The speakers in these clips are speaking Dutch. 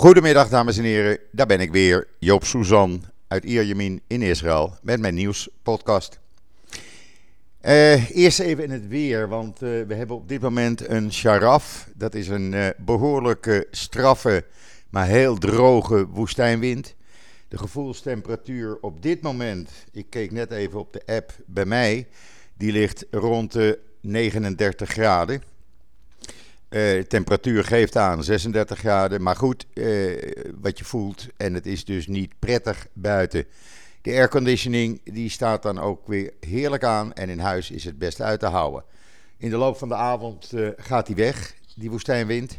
Goedemiddag dames en heren, daar ben ik weer, Joop Suzan uit Ierjemien in Israël met mijn nieuwspodcast. Uh, eerst even in het weer, want uh, we hebben op dit moment een sharaf. Dat is een uh, behoorlijke straffe, maar heel droge woestijnwind. De gevoelstemperatuur op dit moment, ik keek net even op de app bij mij, die ligt rond de 39 graden. Uh, temperatuur geeft aan 36 graden, maar goed, uh, wat je voelt en het is dus niet prettig buiten. De airconditioning die staat dan ook weer heerlijk aan en in huis is het best uit te houden. In de loop van de avond uh, gaat die weg, die woestijnwind.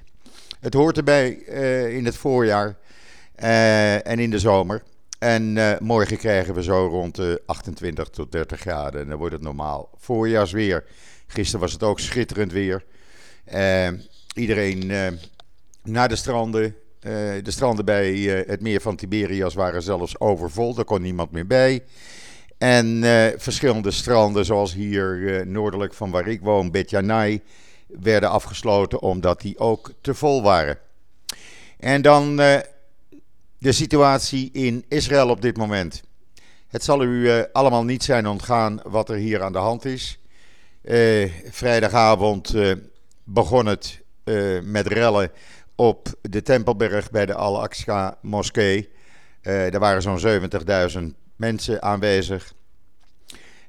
Het hoort erbij in het voorjaar en in de zomer. En morgen krijgen we zo rond de 28 tot 30 graden en dan wordt het normaal voorjaarsweer. Gisteren was het ook schitterend weer. Uh, iedereen uh, naar de stranden. Uh, de stranden bij het meer van Tiberias waren zelfs overvol. Daar kon niemand meer bij. En verschillende stranden, zoals hier noordelijk van waar ik woon, Betjanai, werden afgesloten omdat die ook te vol waren. En dan de situatie in Israël op dit moment. Het zal u allemaal niet zijn ontgaan wat er hier aan de hand is. vrijdagavond begon het uh, met rellen op de Tempelberg bij de Al-Aqsa moskee. Uh, er waren zo'n 70.000 mensen aanwezig.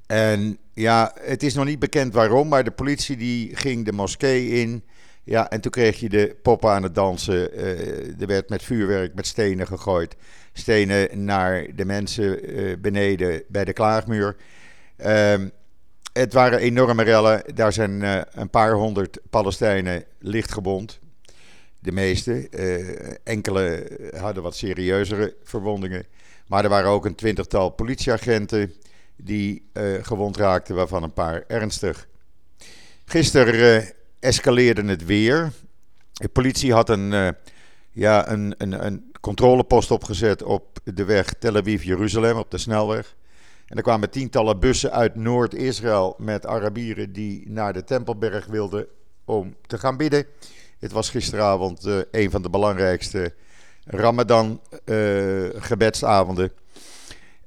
En ja, het is nog niet bekend waarom, maar de politie die ging de moskee in. Ja, en toen kreeg je de poppen aan het dansen. Uh, er werd met vuurwerk, met stenen gegooid. Stenen naar de mensen beneden bij de klaagmuur. Uh, het waren enorme rellen. Daar zijn uh, een paar honderd Palestijnen lichtgebond. De meeste. Uh, enkele hadden wat serieuzere verwondingen. Maar er waren ook een twintigtal politieagenten die gewond raakten, waarvan een paar ernstig. Gisteren escaleerde het weer. De politie had een, ja, een, een, een controlepost opgezet op de weg Tel Aviv-Jeruzalem, op de snelweg. En er kwamen tientallen bussen uit Noord-Israël met Arabieren die naar de Tempelberg wilden om te gaan bidden. Het was gisteravond uh, een van de belangrijkste Ramadan-gebedsavonden. Uh,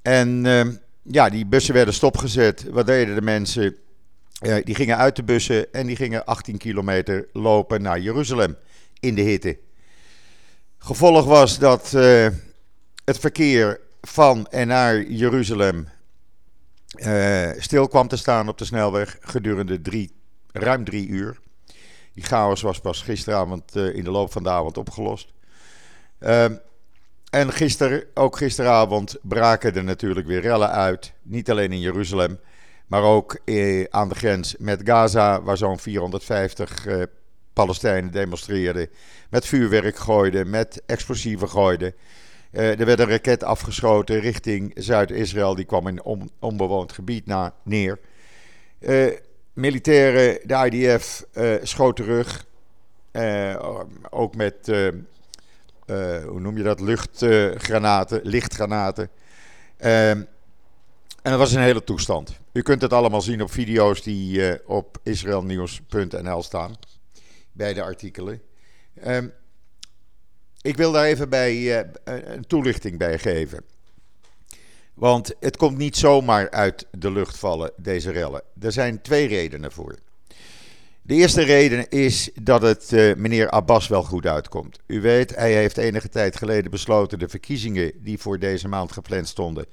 en uh, ja, die bussen werden stopgezet. Wat deden de mensen? die gingen uit de bussen en die gingen 18 kilometer lopen naar Jeruzalem in de hitte. Gevolg was dat het verkeer van en naar Jeruzalem uh, stil kwam te staan op de snelweg gedurende drie, ruim drie uur. Die chaos was pas gisteravond uh, in de loop van de avond opgelost. Uh, en gister, ook gisteravond braken er natuurlijk weer rellen uit. Niet alleen in Jeruzalem, maar ook eh, aan de grens met Gaza, waar zo'n 450 Palestijnen demonstreerden. Met vuurwerk gooiden, met explosieven gooiden. Uh, er werd een raket afgeschoten richting Zuid-Israël. Die kwam in on onbewoond gebied na, neer. Uh, militairen, de IDF, uh, eh, schoot terug. ook met, hoe noem je dat, luchtgranaten, lichtgranaten. Ehm, en dat was een hele toestand. U kunt het allemaal zien op video's die op israelnieuws.nl staan. Bij de artikelen. Um, ik wil daar even bij, uh, een toelichting bij geven. Want het komt niet zomaar uit de lucht vallen, deze rellen. Er zijn twee redenen voor. De eerste reden is dat het uh, meneer Abbas wel goed uitkomt. U weet, hij heeft enige tijd geleden besloten de verkiezingen die voor deze maand gepland stonden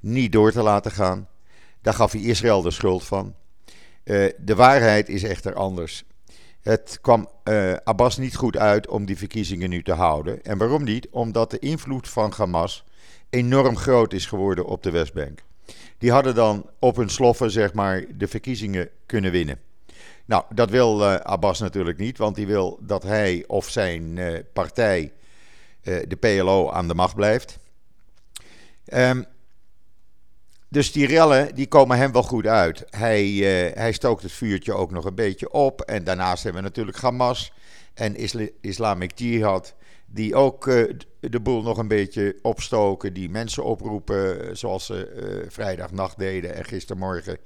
niet door te laten gaan. Daar gaf hij Israël de schuld van. Uh, de waarheid is echter anders. Het kwam uh, Abbas niet goed uit om die verkiezingen nu te houden. En waarom niet? Omdat de invloed van Hamas enorm groot is geworden op de Westbank. Die hadden dan op hun sloffen, zeg maar, de verkiezingen kunnen winnen. Nou, dat wil uh, Abbas natuurlijk niet, want hij wil dat hij of zijn uh, partij, de PLO, aan de macht blijft. Um, dus die rellen die komen hem wel goed uit. Hij, uh, hij stookt het vuurtje ook nog een beetje op. En daarnaast hebben we natuurlijk Hamas en Isla Islamic Jihad. Die ook uh, de boel nog een beetje opstoken. Die mensen oproepen zoals ze vrijdagnacht deden en gistermorgen.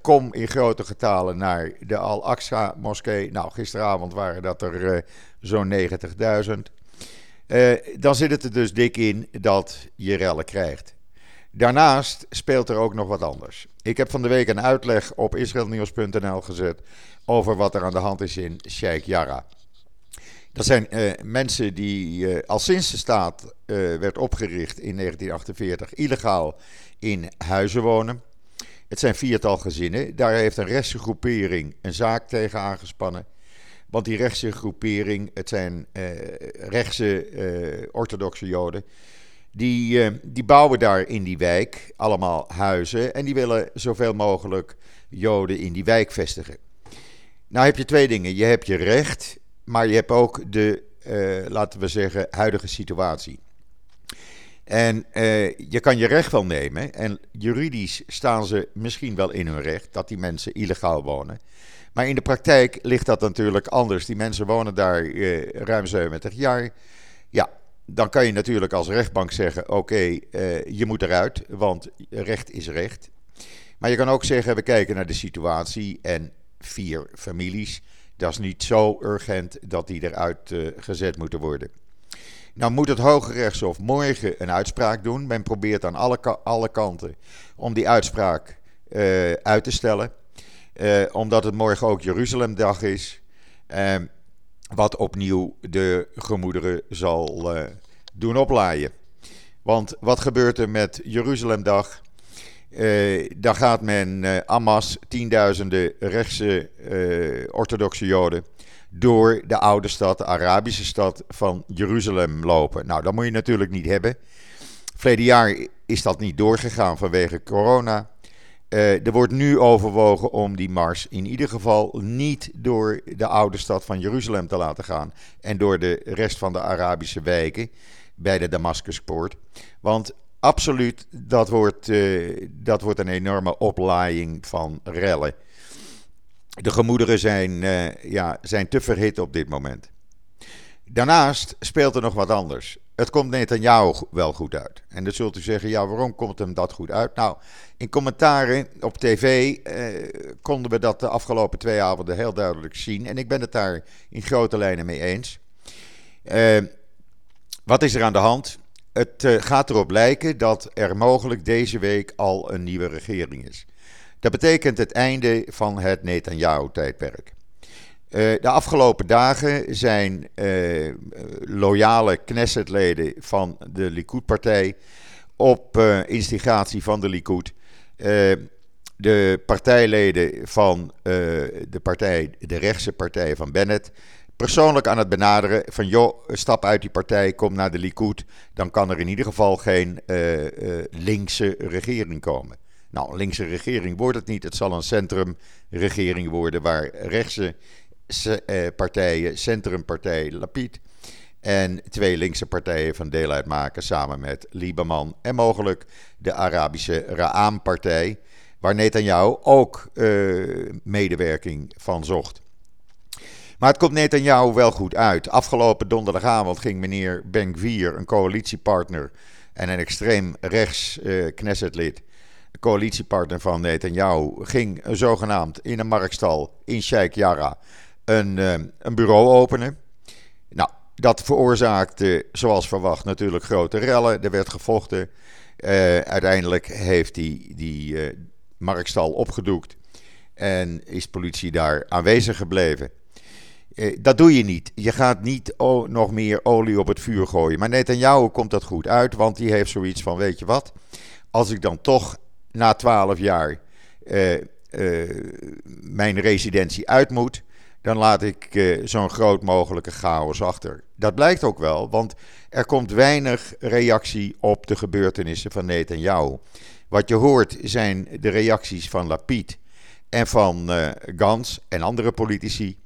kom in grote getalen naar de Al-Aqsa moskee. Nou, gisteravond waren dat er zo'n 90.000. dan zit het er dus dik in dat je rellen krijgt. Daarnaast speelt er ook nog wat anders. Ik heb van de week een uitleg op israelnieuws.nl gezet over wat er aan de hand is in Sheikh Jarrah. Dat zijn uh, mensen die uh, al sinds de staat uh, werd opgericht in 1948 illegaal in huizen wonen. Het zijn viertal gezinnen. Daar heeft een rechtse groepering een zaak tegen aangespannen. Want die rechtse groepering, het zijn rechtse orthodoxe joden, die, die bouwen daar in die wijk allemaal huizen en die willen zoveel mogelijk joden in die wijk vestigen. Nou heb je twee dingen. Je hebt je recht maar je hebt ook de, uh, laten we zeggen, huidige situatie. En uh, je kan je recht wel nemen. En juridisch staan ze misschien wel in hun recht dat die mensen illegaal wonen. Maar in de praktijk ligt dat natuurlijk anders. Die mensen wonen daar ruim 70 jaar. Ja, dan kan je natuurlijk als rechtbank zeggen: oké, okay, je moet eruit, want recht is recht. Maar je kan ook zeggen: we kijken naar de situatie en vier families dat is niet zo urgent dat die eruit uh, gezet moeten worden. Nou moet het Hoge Rechtshof morgen een uitspraak doen. Men probeert aan alle, alle kanten om die uitspraak uh, uit te stellen. Omdat het morgen ook Jeruzalemdag is. Wat opnieuw de gemoederen zal doen oplaaien. Want wat gebeurt er met Jeruzalemdag? Uh, dan gaat men uh, Hamas, tienduizenden rechtse orthodoxe Joden, door de oude stad, de Arabische stad van Jeruzalem lopen. Nou, dat moet je natuurlijk niet hebben. Verleden jaar is dat niet doorgegaan vanwege corona. Er wordt nu overwogen om die mars in ieder geval niet door de oude stad van Jeruzalem te laten gaan en door de rest van de Arabische wijken bij de Damascuspoort. Want absoluut, dat wordt, uh, dat wordt een enorme oplaaiing van rellen. De gemoederen zijn, uh, ja, zijn te verhit op dit moment. Daarnaast speelt er nog wat anders. Het komt Netanyahu wel goed uit. En dan zult u zeggen, ja, waarom komt hem dat goed uit? Nou, in commentaren op tv eh, konden we dat de afgelopen twee avonden heel duidelijk zien. En ik ben het daar in grote lijnen mee eens. Eh, wat is er aan de hand? Het uh, gaat erop lijken dat er mogelijk deze week al een nieuwe regering is. Dat betekent het einde van het Netanyahu-tijdperk. Uh, de afgelopen dagen zijn uh, loyale Knessetleden van de Likud-partij op instigatie van de Likud de partijleden van de partij, de rechtse partij van Bennett, persoonlijk aan het benaderen van joh, stap uit die partij, kom naar de Likud. Dan kan er in ieder geval geen linkse regering komen. Nou, linkse regering wordt het niet. Het zal een centrumregering worden waar rechtse partijen, centrumpartij Lapid en twee linkse partijen van deel uitmaken samen met Lieberman en mogelijk de Arabische Ra'am-partij, waar Netanyahu ook medewerking van zocht. Maar het komt Netanyahu wel goed uit. Afgelopen donderdagavond ging meneer Ben-Gvir, een coalitiepartner en een extreem rechts uh, Knessetlid, coalitiepartner van Netanyahu, ging zogenaamd in een markstal in Sheikh Jarrah een, uh, een bureau openen. Nou, dat veroorzaakte, zoals verwacht, natuurlijk grote rellen. Er werd gevochten. Uh, uiteindelijk heeft die, die uh, markstal opgedoekt en is politie daar aanwezig gebleven. Eh, dat doe je niet. Je gaat niet nog meer olie op het vuur gooien. Maar Netanyahu komt dat goed uit, want die heeft zoiets van: weet je wat, als ik dan toch na twaalf jaar mijn residentie uit moet, dan laat ik uh, zo'n groot mogelijke chaos achter. Dat blijkt ook wel, want er komt weinig reactie op de gebeurtenissen van Netanyahu. Wat je hoort zijn de reacties van Lapid en van Gans en andere politici.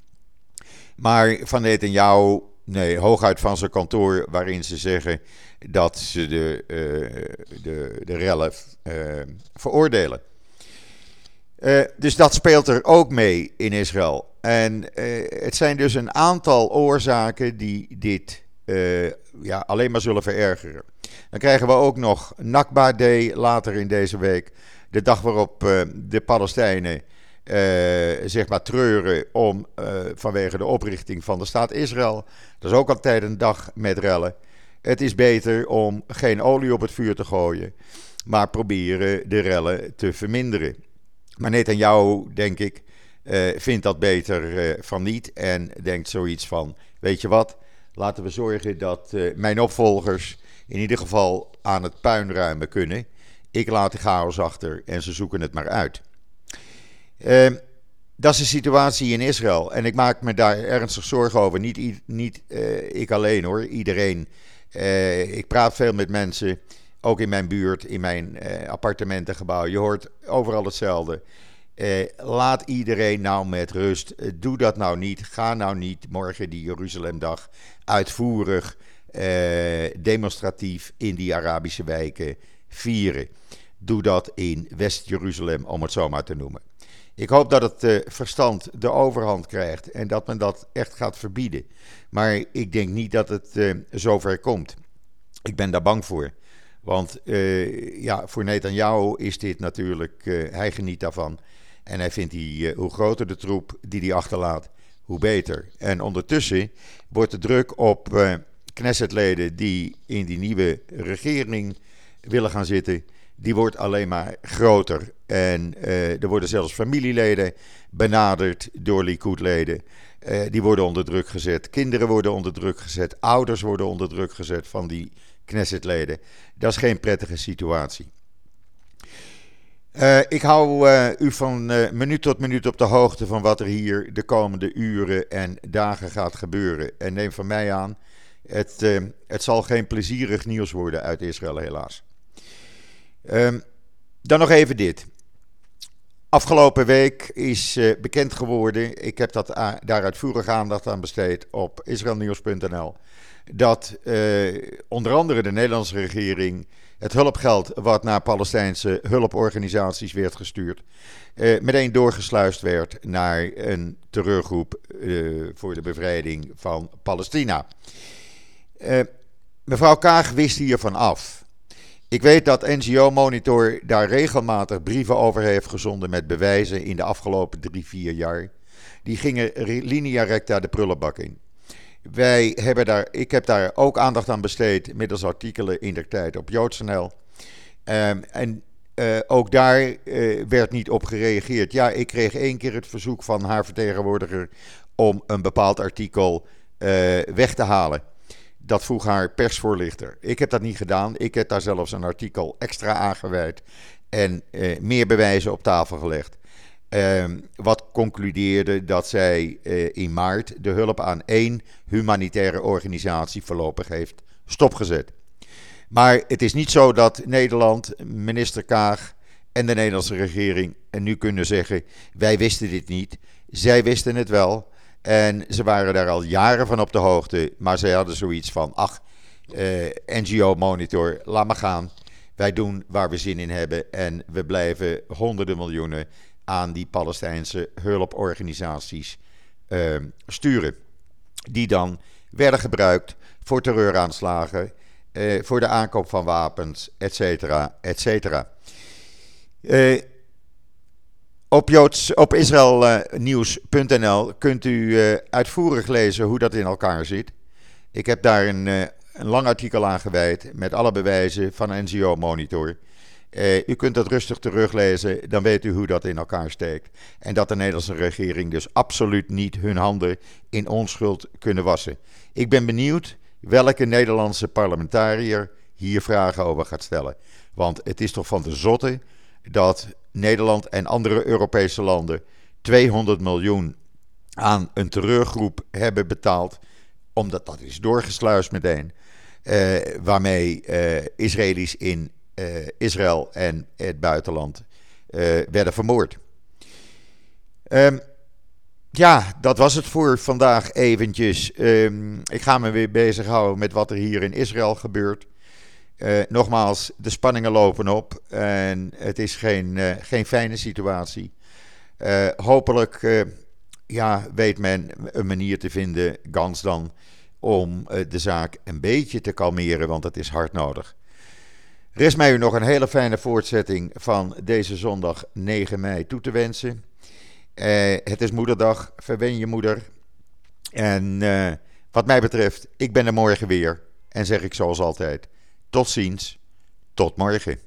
Maar van Netanyahu, nee, hooguit van zijn kantoor, waarin ze zeggen dat ze de, uh, de, de rellen veroordelen. Dus dat speelt er ook mee in Israël. En het zijn dus een aantal oorzaken die dit ja, alleen maar zullen verergeren. Dan krijgen we ook nog Nakba Day later in deze week. De dag waarop de Palestijnen zeg maar treuren om, vanwege de oprichting van de staat Israël. Dat is ook altijd een dag met rellen. Het is beter om geen olie op het vuur te gooien, maar proberen de rellen te verminderen. Maar Netanyahu, denk ik, vindt dat beter uh, van niet en denkt zoiets van: weet je wat, laten we zorgen dat uh, mijn opvolgers in ieder geval aan het puinruimen kunnen. Ik laat de chaos achter en ze zoeken het maar uit. Ehm, dat is de situatie in Israël. En ik maak me daar ernstig zorgen over. Niet, niet ik alleen hoor, iedereen. ik praat veel met mensen, ook in mijn buurt, in mijn appartementengebouw. Je hoort overal hetzelfde. Eh, laat iedereen nou met rust. Eh, doe dat nou niet. Ga nou niet morgen die Jeruzalemdag uitvoerig, eh, demonstratief in die Arabische wijken vieren. Doe dat in West-Jeruzalem, om het zo maar te noemen. Ik hoop dat het uh, verstand de overhand krijgt en dat men dat echt gaat verbieden. Maar ik denk niet dat het uh, zover komt. Ik ben daar bang voor. Want uh, ja, voor Netanyahu is dit natuurlijk, hij geniet daarvan. En hij vindt die, uh, hoe groter de troep die hij achterlaat, hoe beter. En ondertussen wordt de druk op uh, Knessetleden die in die nieuwe regering willen gaan zitten, die wordt alleen maar groter. En uh, er worden zelfs familieleden benaderd door Likud-leden. die worden onder druk gezet. Kinderen worden onder druk gezet. Ouders worden onder druk gezet van die Knessetleden. Dat is geen prettige situatie. Uh, ik hou uh, u van uh, minuut tot minuut op de hoogte van wat er hier de komende uren en dagen gaat gebeuren. En neem van mij aan, het, het zal geen plezierig nieuws worden uit Israël, helaas. Um, dan nog even dit. Afgelopen week is bekend geworden, ik heb dat, daar uitvoerig aandacht aan besteed op israelnieuws.nl, dat onder andere de Nederlandse regering het hulpgeld wat naar Palestijnse hulporganisaties werd gestuurd, eh, meteen doorgesluist werd naar een terreurgroep eh, voor de bevrijding van Palestina. Eh, mevrouw Kaag wist hiervan af. Ik weet dat NGO Monitor daar regelmatig brieven over heeft gezonden met bewijzen in de afgelopen drie, vier jaar. Die gingen linea recta de prullenbak in. Wij hebben daar, ik heb daar ook aandacht aan besteed middels artikelen in de tijd op JoodsNL. Um, en uh, ook daar uh, werd niet op gereageerd. Ja, ik kreeg één keer het verzoek van haar vertegenwoordiger om een bepaald artikel uh, weg te halen. Dat vroeg haar persvoorlichter. Ik heb dat niet gedaan. Ik heb daar zelfs een artikel extra aangeweid en meer bewijzen op tafel gelegd. Ehm, wat concludeerde dat zij uh, in maart de hulp aan één humanitaire organisatie voorlopig heeft stopgezet. Maar het is niet zo dat Nederland, minister Kaag en de Nederlandse regering nu kunnen zeggen: wij wisten dit niet. Zij wisten het wel. En ze waren daar al jaren van op de hoogte. Maar zij hadden zoiets van: ach, eh, NGO Monitor, laat maar gaan. Wij doen waar we zin in hebben. En we blijven honderden miljoenen aan die Palestijnse hulporganisaties uh, sturen. Die dan werden gebruikt voor terreuraanslagen, uh, voor de aankoop van wapens, et cetera, et cetera. Uh, op, Joods, op israelnieuws.nl kunt u uitvoerig lezen hoe dat in elkaar zit. Ik heb daar een, een lang artikel aan gewijd met alle bewijzen van NGO Monitor. Uh, u kunt dat rustig teruglezen, dan weet u hoe dat in elkaar steekt. En dat de Nederlandse regering dus absoluut niet hun handen in onschuld kunnen wassen. Ik ben benieuwd welke Nederlandse parlementariër hier vragen over gaat stellen. Want het is toch van de zotte dat Nederland en andere Europese landen 200 miljoen aan een terreurgroep hebben betaald, omdat dat is doorgesluist meteen. Uh, waarmee uh, Israëli's in uh, Israël en het buitenland uh, werden vermoord. Um, ja, dat was het voor vandaag eventjes. Um, ik ga me weer bezighouden met wat er hier in Israël gebeurt. Uh, nogmaals, de spanningen lopen op en het is geen, geen fijne situatie. hopelijk ja, weet men een manier te vinden, Gans dan, om de zaak een beetje te kalmeren, want het is hard nodig. Rest mij u nog een hele fijne voortzetting van deze zondag 9 mei toe te wensen. Uh, het is moederdag, verwen je moeder. En uh, wat mij betreft, ik ben er morgen weer. En zeg ik zoals altijd: tot ziens, tot morgen.